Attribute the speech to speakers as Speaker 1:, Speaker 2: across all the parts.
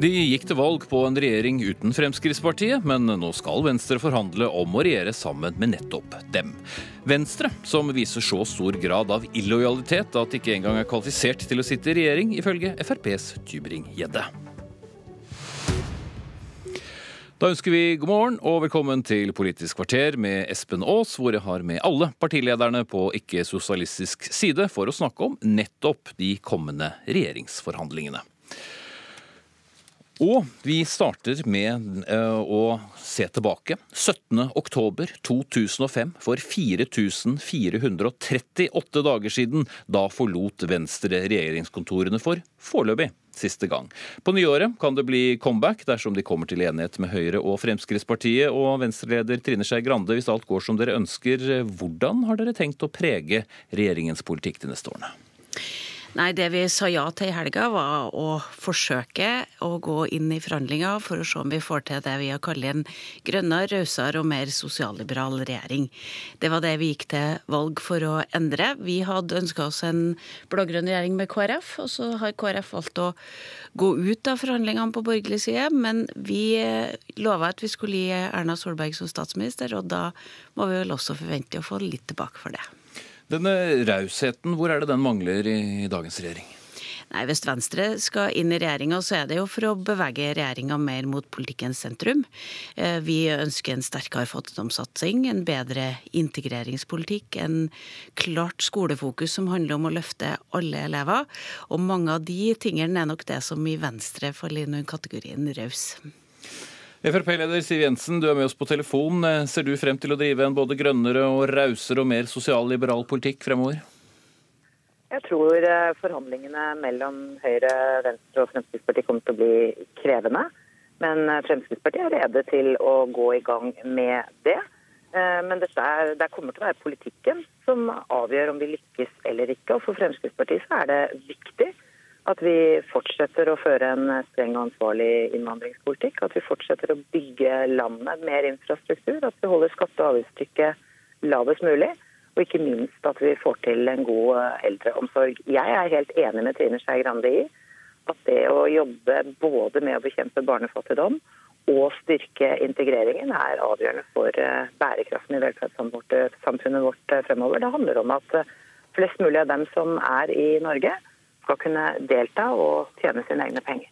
Speaker 1: De gikk til valg på en regjering uten Fremskrittspartiet, men nå skal Venstre forhandle om å regjere sammen med nettopp dem. Venstre, som viser så stor grad av illojalitet at de ikke engang er kvalifisert til å sitte i regjering, ifølge FrPs Tybring-Gjedde. Da ønsker vi god morgen og velkommen til Politisk kvarter med Espen Aas, hvor jeg har med alle partilederne på ikke-sosialistisk side for å snakke om nettopp de kommende regjeringsforhandlingene. Og vi starter med uh, å se tilbake. 17.10.2005, for 4438 dager siden, da forlot Venstre regjeringskontorene for foreløpig siste gang. På nyåret kan det bli comeback dersom de kommer til enighet med Høyre og Fremskrittspartiet. Og Venstre-leder Trine Skei Grande, hvis alt går som dere ønsker, hvordan har dere tenkt å prege regjeringens politikk de neste årene?
Speaker 2: Nei, det vi sa ja til i helga, var å forsøke å gå inn i forhandlinger for å se om vi får til det vi har kalt en grønnere, rausere og mer sosialliberal regjering. Det var det vi gikk til valg for å endre. Vi hadde ønska oss en blå-grønn regjering med KrF, og så har KrF valgt å gå ut av forhandlingene på borgerlig side. Men vi lova at vi skulle gi Erna Solberg som statsminister, og da må vi vel også forvente å få litt tilbake for det.
Speaker 1: Denne rausheten, hvor er det den mangler i dagens regjering?
Speaker 2: Nei, Hvis Venstre skal inn i regjeringa, så er det jo for å bevege regjeringa mer mot politikkens sentrum. Eh, vi ønsker en sterkere fattigdomssatsing, en bedre integreringspolitikk, en klart skolefokus som handler om å løfte alle elever. Og mange av de tingene er nok det som i Venstre faller inn under kategorien raus.
Speaker 1: Frp-leder Siv Jensen, du er med oss på telefon. Ser du frem til å drive en både grønnere og rausere og mer sosialliberal politikk fremover?
Speaker 3: Jeg tror eh, forhandlingene mellom Høyre, Venstre og Fremskrittspartiet kommer til å bli krevende. Men eh, Fremskrittspartiet er rede til å gå i gang med det. Eh, men det, er, det kommer til å være politikken som avgjør om vi lykkes eller ikke. Og for Fremskrittspartiet så er det viktig at vi fortsetter å føre en streng og ansvarlig innvandringspolitikk. At vi fortsetter å bygge landet mer infrastruktur. At vi holder skatte- og avgiftstrykket lavest mulig. Og ikke minst at vi får til en god eldreomsorg. Jeg er helt enig med Trine Skei Grande i at det å jobbe både med å bekjempe barnefattigdom og styrke integreringen er avgjørende for eh, bærekraften i velferdssamfunnet vårt eh, fremover. Det handler om at eh, flest mulig av dem som er i Norge, skal kunne delta og tjene sine egne penger.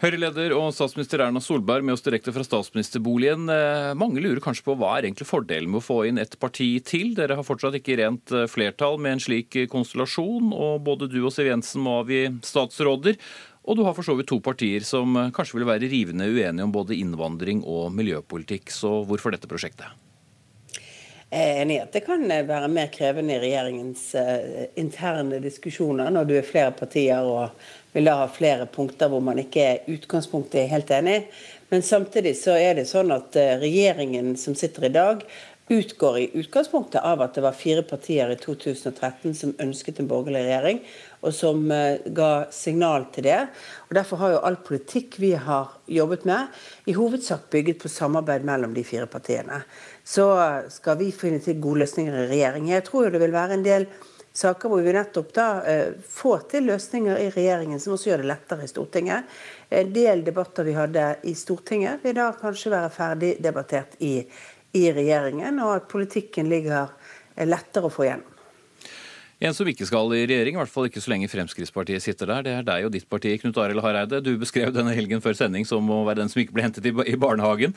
Speaker 1: Høyre-leder og statsminister Erna Solberg med oss direkte fra statsministerboligen. Eh, mange lurer kanskje på hva er egentlig fordelen med å få inn et parti til? Dere har fortsatt ikke rent eh, flertall med en slik konstellasjon, og både du og Siv Jensen må avgi statsråder. Og du har for så vidt to partier som eh, kanskje vil være rivende uenige om både innvandring og miljøpolitikk. Så hvorfor dette prosjektet?
Speaker 4: Jeg er enig i at det kan være mer krevende i regjeringens uh, interne diskusjoner når du er flere partier og vil da ha flere punkter hvor man ikke er utgangspunktet helt enig. Men samtidig så er det sånn at uh, regjeringen som sitter i dag, utgår i utgangspunktet av at det var fire partier i 2013 som ønsket en borgerlig regjering, og som uh, ga signal til det. Og Derfor har jo all politikk vi har jobbet med, i hovedsak bygget på samarbeid mellom de fire partiene så skal vi finne til gode løsninger i regjering. Jeg tror jo det vil være en del saker hvor vi nettopp da eh, får til løsninger i regjeringen som også gjør det lettere i Stortinget. En del debatter vi hadde i Stortinget vil da kanskje være ferdig debattert i, i regjeringen, og at politikken ligger lettere å få gjennom.
Speaker 1: En som ikke skal i regjering, i hvert fall ikke så lenge Fremskrittspartiet sitter der, det er deg og ditt parti, Knut Arild Hareide. Du beskrev denne helgen før sending som å være den som ikke ble hentet i barnehagen.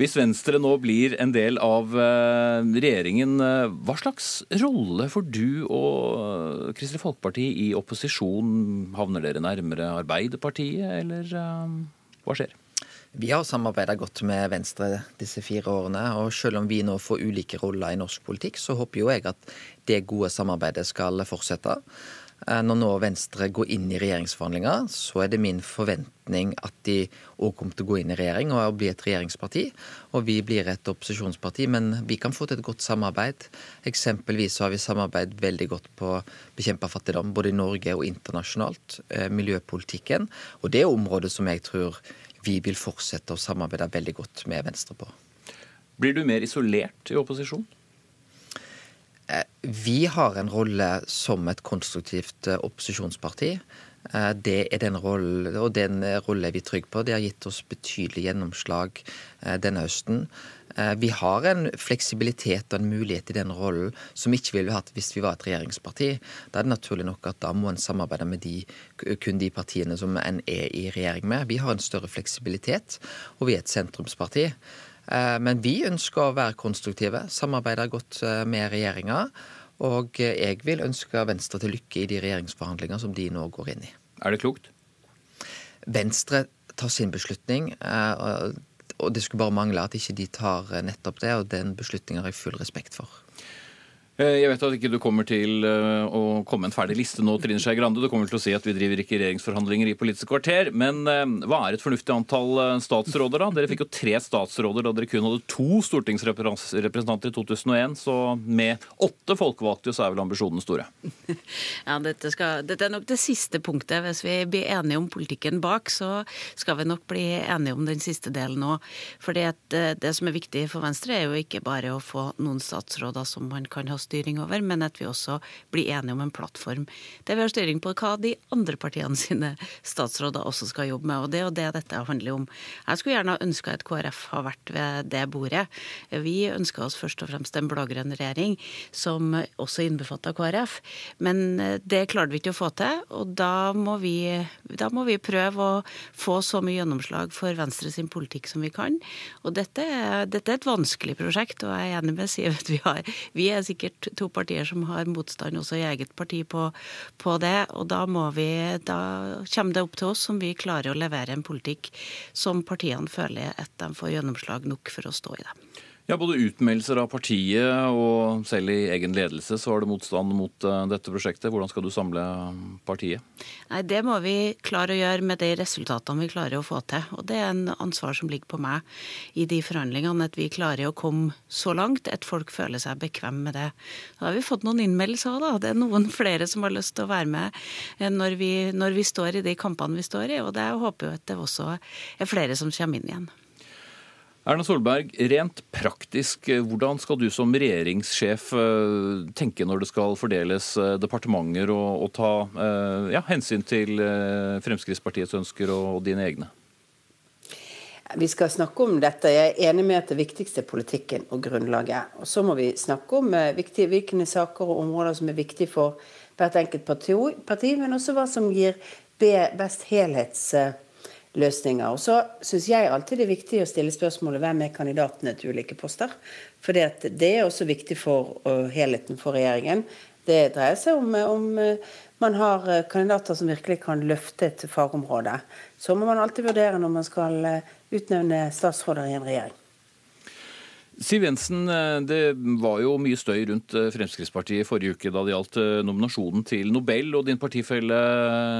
Speaker 1: Hvis Venstre nå blir en del av eh, regjeringen, eh, hva slags rolle får du og Kristelig Folkeparti i opposisjon? Havner dere nærmere Arbeiderpartiet, eller eh, hva skjer?
Speaker 5: Vi har samarbeida godt med Venstre disse fire årene. og Selv om vi nå får ulike roller i norsk politikk, så håper jo jeg at det gode samarbeidet skal fortsette. Eh, når nå Venstre går inn i regjeringsforhandlinger, så er det min forventning at de òg kommer til å gå inn i regjering og bli et regjeringsparti. Og vi blir et opposisjonsparti, men vi kan få til et godt samarbeid. Eksempelvis har vi samarbeidet veldig godt på å bekjempe fattigdom, både i Norge og internasjonalt. Eh, miljøpolitikken. Og det er området som jeg tror vi vil fortsette å samarbeide veldig godt med Venstre på.
Speaker 1: Blir du mer isolert i opposisjon?
Speaker 5: Eh, vi har en rolle som et konstruktivt eh, opposisjonsparti. Eh, det er den rollen, og den rollen er vi trygge på. Det har gitt oss betydelig gjennomslag denne høsten. Eh, vi har en fleksibilitet og en mulighet i den rollen som ikke ville hatt hvis vi var et regjeringsparti. Da er det naturlig nok at da må en samarbeide med de, kun de partiene som en er i regjering med. Vi har en større fleksibilitet, og vi er et sentrumsparti. Men vi ønsker å være konstruktive, samarbeide godt med regjeringa. Og jeg vil ønske Venstre til lykke i de regjeringsforhandlinger som de nå går inn i.
Speaker 1: Er det klokt?
Speaker 5: Venstre tar sin beslutning. Eh, og det skulle bare mangle at ikke de tar nettopp det, og den beslutningen har jeg full respekt for.
Speaker 1: Eh, jeg vet at ikke du kommer til eh, å komme en ferdig liste nå, Trine Skei Grande. Du kommer til å si at vi driver ikke regjeringsforhandlinger i Politisk kvarter. Men eh, hva er et fornuftig antall statsråder, da? Dere fikk jo tre statsråder da dere kun hadde to stortingsrepresentanter i 2001. Så med åtte folkevalgte så er vel ambisjonene store?
Speaker 2: Ja, dette, skal, dette, er nok det siste punktet. Hvis vi blir enige om politikken bak, så skal vi nok bli enige om den siste delen òg. For det som er viktig for Venstre, er jo ikke bare å få noen statsråder som man kan ha styring over, men at vi også blir enige om en plattform der vi har styring på hva de andre partiene sine statsråder også skal jobbe med. Og det er jo det dette handler om. Jeg skulle gjerne ha ønska at KrF har vært ved det bordet. Vi ønska oss først og fremst en blå-grønn regjering som også innbefatta KrF, men det klarte vi ikke å få til. Og da må vi, da må vi prøve å få så mye gjennomslag for Venstre sin politikk som vi kan. Og dette, dette er et vanskelig prosjekt, og jeg er enig med Siv at vi, har, vi er sikkert sikkert to partier som har motstand også i eget parti på, på det. Og da, vi, da kommer det opp til oss om vi klarer å levere en politikk som partiene føler at de får gjennomslag nok for å stå i det.
Speaker 1: Ja, Både utmeldelser av partiet og selv i egen ledelse så var det motstand mot uh, dette prosjektet. Hvordan skal du samle partiet?
Speaker 2: Nei, Det må vi klare å gjøre med de resultatene vi klarer å få til. Og Det er en ansvar som ligger på meg i de forhandlingene. At vi klarer å komme så langt at folk føler seg bekvem med det. Da har vi fått noen innmeldelser òg, da. Det er noen flere som har lyst til å være med eh, når vi, når vi står i de kampene vi står i. Og det håper jo at det også er flere som kommer inn igjen.
Speaker 1: Erna Solberg, rent praktisk, eh, hvordan skal du som regjeringssjef eh, tenke når det skal fordeles eh, departementer og, og ta ja, hensyn til Fremskrittspartiets ønsker og, dine egne?
Speaker 4: Vi skal snakke om dette. Jeg er enig med at det viktigste er politikken og grunnlaget. Og Så må vi snakke om viktige, hvilke saker og områder som er viktige for hvert enkelt parti, men også hva som gir best helhets løsninger. Og så syns jeg alltid det er viktig å stille spørsmålet hvem er kandidatene til ulike poster. For det er også viktig for helheten for regjeringen. Det dreier seg om, om uh, man har uh, kandidater som virkelig kan løfte et fagområde. Så må man alltid vurdere når man skal utnevne statsråder i en regjering.
Speaker 1: Siv Jensen, eh, det var jo mye støy rundt Fremskrittspartiet i forrige uke da det gjaldt eh, nominasjonen til Nobel. og Din partifelle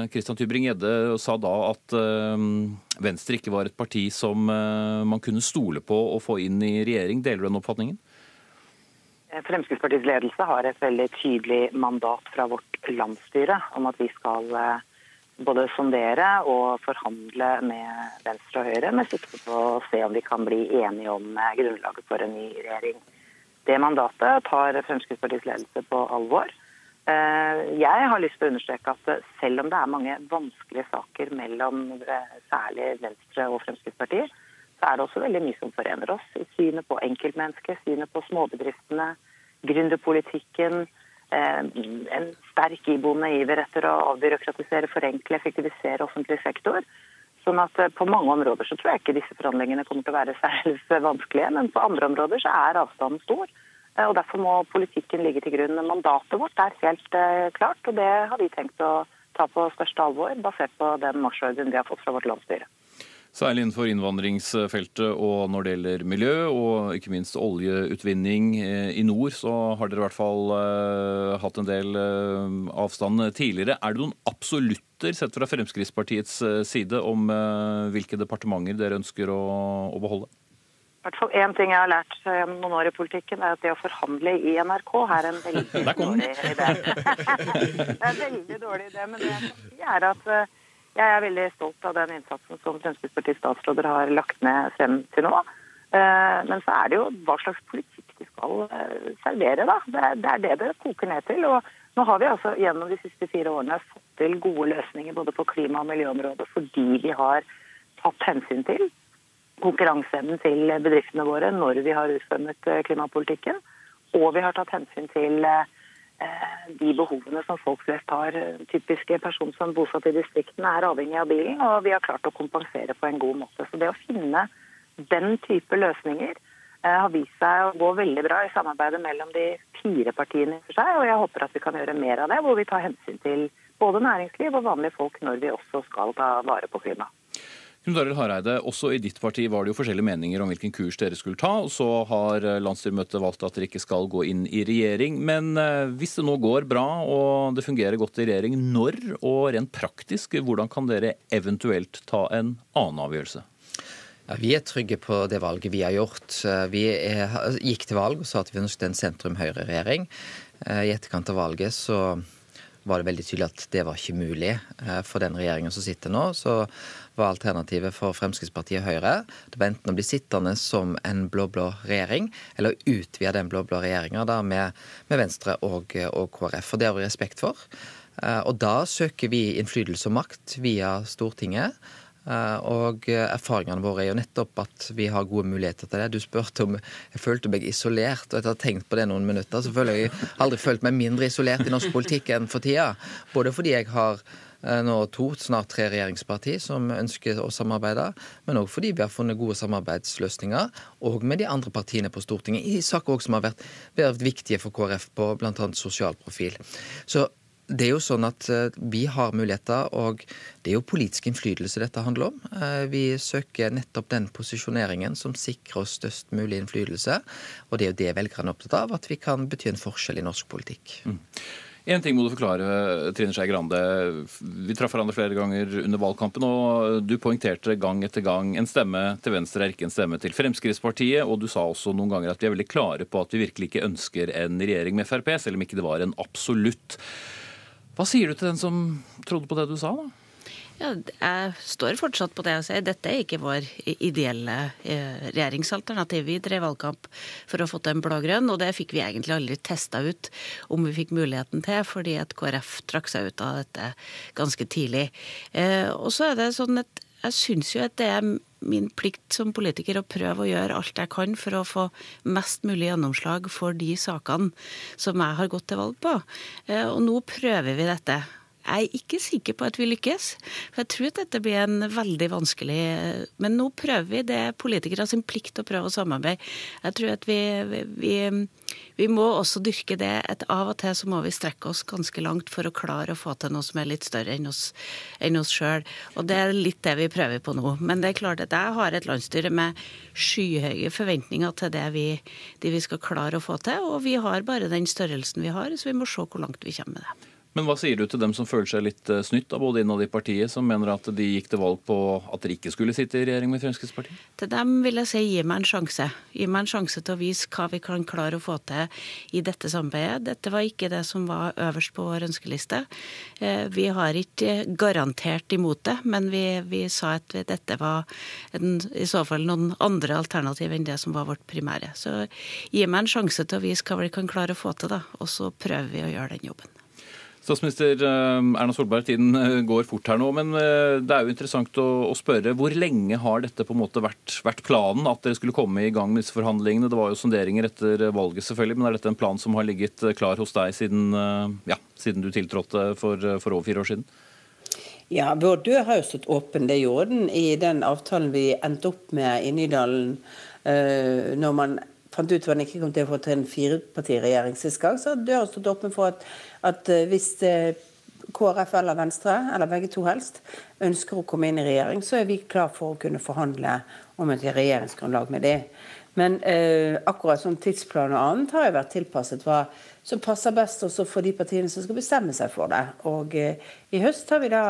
Speaker 1: Christian Tybring-Gjedde sa da at Venstre ikke var et parti som man kunne stole på å få inn i regjering. Deler du den oppfatningen?
Speaker 3: Fremskrittspartiets ledelse har et veldig tydelig mandat fra vårt landsstyre om at vi skal både sondere og forhandle med Venstre og Høyre med sikte på å se om vi kan bli enige om eh, grunnlaget for en ny regjering. Det mandatet tar Fremskrittspartiets ledelse på alvor. Eh, jeg har lyst til å understreke at selv om det er mange vanskelige saker mellom eh, særlig Venstre og Fremskrittspartiet, så er det også veldig mye som forener oss i synet på enkeltmennesket, synet på småbedriftene, gründerpolitikken, Eh, en sterk iboende iver etter å avbyråkratisere, forenkle, effektivisere offentlig sektor. Sånn at eh, På mange områder så tror jeg ikke disse forhandlingene kommer til å være særlig vanskelige, men på andre områder så er avstanden stor. Eh, og Derfor må politikken ligge til grunn. Mandatet vårt er helt klart, og det har vi tenkt å ta på største alvor, basert på den marsjordren vi har fått fra vårt landsstyre.
Speaker 1: Særlig innenfor innvandringsfeltet og når det gjelder miljø og ikke minst oljeutvinning eh, i nord, så har dere i hvert fall uh, hatt en del uh, avstand tidligere. Er det noen absolutter sett fra Fremskrittspartiets side om hvilke departementer dere ønsker å, å beholde?
Speaker 3: Hvert fall én ting jeg har lært gjennom noen år i politikken, er at det å forhandle i NRK er en veldig dårlig idé. det er en veldig dårlig idé, men det jeg kan si er at jeg er veldig stolt av den innsatsen som Fremskrittspartiets statsråder har lagt ned frem til nå. Eh, men så er det jo hva slags politikk de skal eh, servere, da. Det er det det koker ned til. Og nå har vi altså gjennom de siste fire årene fått til gode løsninger både på klima- og miljøområdet fordi vi har tatt hensyn til konkurranseevnen til bedriftene våre når vi har utformet eh, klimapolitikken. Og vi har tatt hensyn til de behovene som folk flest har. Typiske person som bosatt i distriktene er avhengig av bilen, og vi har klart å kompensere på en god måte. Så det å finne den type løsninger eh, har vist seg å gå veldig bra i samarbeidet mellom de fire partiene for seg, og jeg håper at vi kan gjøre mer av det, hvor vi tar hensyn til både næringsliv og vanlige folk når vi også skal ta vare på klimaet.
Speaker 1: Knut Arild Hareide, også i ditt parti var det jo forskjellige meninger om hvilken kurs dere skulle ta. og Så har eh, landsstyremøtet valgt at dere ikke skal gå inn i regjering. Men eh, hvis det nå går bra og det fungerer godt i regjering, når og rent praktisk, hvordan kan dere eventuelt ta en annen avgjørelse?
Speaker 5: Ja, vi er trygge på det valget vi har gjort. Eh, vi er, gikk til valg og sa at vi ønsket en sentrum-høyre-regjering. I etterkant av valget så var det veldig tydelig at det var ikke mulig for den regjeringen som sitter nå. Så var alternativet for Fremskrittspartiet og Høyre. Det var enten å bli sittende som en blå-blå regjering, eller utvide den blå-blå regjeringa med, med, Venstre og, og, KrF. Og det har vi respekt for. Eh, og da søker vi innflytelse og makt via Stortinget. Eh, og erfaringene våre er jo nettopp at vi har gode muligheter til det. Du spurte om jeg følte meg isolert, og etter å ha tenkt på det noen minutter, så føler jeg aldri følt meg mindre isolert i norsk politikk enn for tida. Både fordi jeg har Eh, nå to, snart tre regjeringspartier som ønsker å samarbeide, men òg fordi vi har funnet gode samarbeidsløsninger og med de andre partiene på Stortinget i saker som har vært, vært viktige for KrF på bl.a. sosial profil. Så det er jo sånn at eh, Vi har muligheter, og det er jo politisk innflytelse dette handler om. Eh, vi søker nettopp den posisjoneringen som sikrer oss størst mulig innflytelse. Og det er jo det velgerne er opptatt av, at vi kan bety en forskjell i norsk politikk. Mm.
Speaker 1: En ting må du forklare, Trine Skei Grande. Vi traff hverandre flere ganger under valgkampen, og du poengterte gang etter gang en stemme til Venstre er ikke en stemme til Fremskrittspartiet. Og du sa også noen ganger at vi er veldig klare på at vi virkelig ikke ønsker en regjering med Frp, selv om ikke det var en absolutt. Hva sier du til den som trodde på det du sa, da?
Speaker 2: Ja, jeg står fortsatt på det jeg sier. Dette er ikke vår ideelle eh, regjeringsalternativ. Vi drev valgkamp for å få til en blå-grønn, og det fikk vi egentlig aldri testa ut om vi fikk muligheten til, fordi at KrF trakk seg ut av dette ganske tidlig. Eh, og så er det sånn at jeg syns jo at det er min plikt som politiker å prøve å gjøre alt jeg kan for å få mest mulig gjennomslag for de sakene som jeg har gått til valg på. Eh, og nå prøver vi dette. Jeg er ikke sikker på at vi lykkes. For jeg tror at dette blir en veldig vanskelig Men nå prøver vi. Det er politikere sin plikt å prøve å samarbeide. Jeg tror at vi, vi, vi må også dyrke det at av og til så må vi strekke oss ganske langt for å klare å få til noe som er litt større enn oss, enn sjøl. Og det er litt det vi prøver på nå. Men det er klart at jeg har et landsstyre med skyhøye forventninger til det vi, det vi skal klare å få til. Og vi har bare den størrelsen vi har, så vi må se hvor langt vi kommer med det.
Speaker 1: Men hva sier du til dem som føler seg litt eh, snytt av både innad i partiet, som mener at de gikk til valg på at dere ikke skulle sitte i regjering med Fremskrittspartiet?
Speaker 2: Til dem vil jeg si gi meg en sjanse. Gi meg en sjanse til å vise hva vi kan klare å få til i dette samarbeidet. Dette var ikke det som var øverst på vår ønskeliste. Eh, vi har ikke garantert imot det, men vi, vi sa at dette var en, i så fall noen andre alternativ enn det som var vårt primære. Så gi meg en sjanse til å vise hva vi kan klare å få til, da. Og så prøver vi å gjøre den jobben.
Speaker 1: Statsminister eh, Erna Solberg, tiden eh, går fort her nå, men eh, det er jo interessant å, spørre. Hvor lenge har dette på en måte vært, vært, planen, at dere skulle komme i gang med disse forhandlingene? Det var jo sonderinger etter valget, selvfølgelig, men er dette en plan som har ligget klar hos deg siden, ja, siden du tiltrådte for, for over fire år siden?
Speaker 4: Ja, Vår dør har jo stått åpen. Det gjorde den i den avtalen vi endte opp med i Nydalen. når man fant ut at han ikke kom til å få til en firepartiregjering sist gang, så har døren stått åpen for at, at eh, hvis eh, KrF eller Venstre, eller begge to helst, ønsker å komme inn i regjering, så er vi klar for å kunne forhandle om et regjeringsgrunnlag med det. Men eh, akkurat som tidsplan og annet har jo vært tilpasset hva som passer best også for de partiene som skal bestemme seg for det. Og eh, i høst har vi da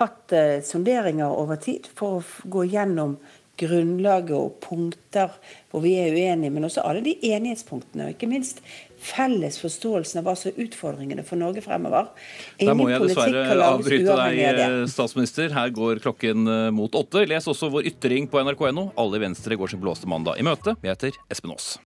Speaker 4: hatt eh, sonderinger over tid for å gå gjennom grunnlaget og punkter hvor vi er uenige, men også alle de enighetspunktene. Og ikke minst felles forståelsen av hva som er utfordringene for Norge fremover.
Speaker 1: Ingen da må jeg dessverre avbryte deg, statsminister. Her går klokken eh, mot åtte. Les også vår ytring på nrk.no. Alle i Venstre går sin blåste mandag i møte. Jeg heter Espen Aas.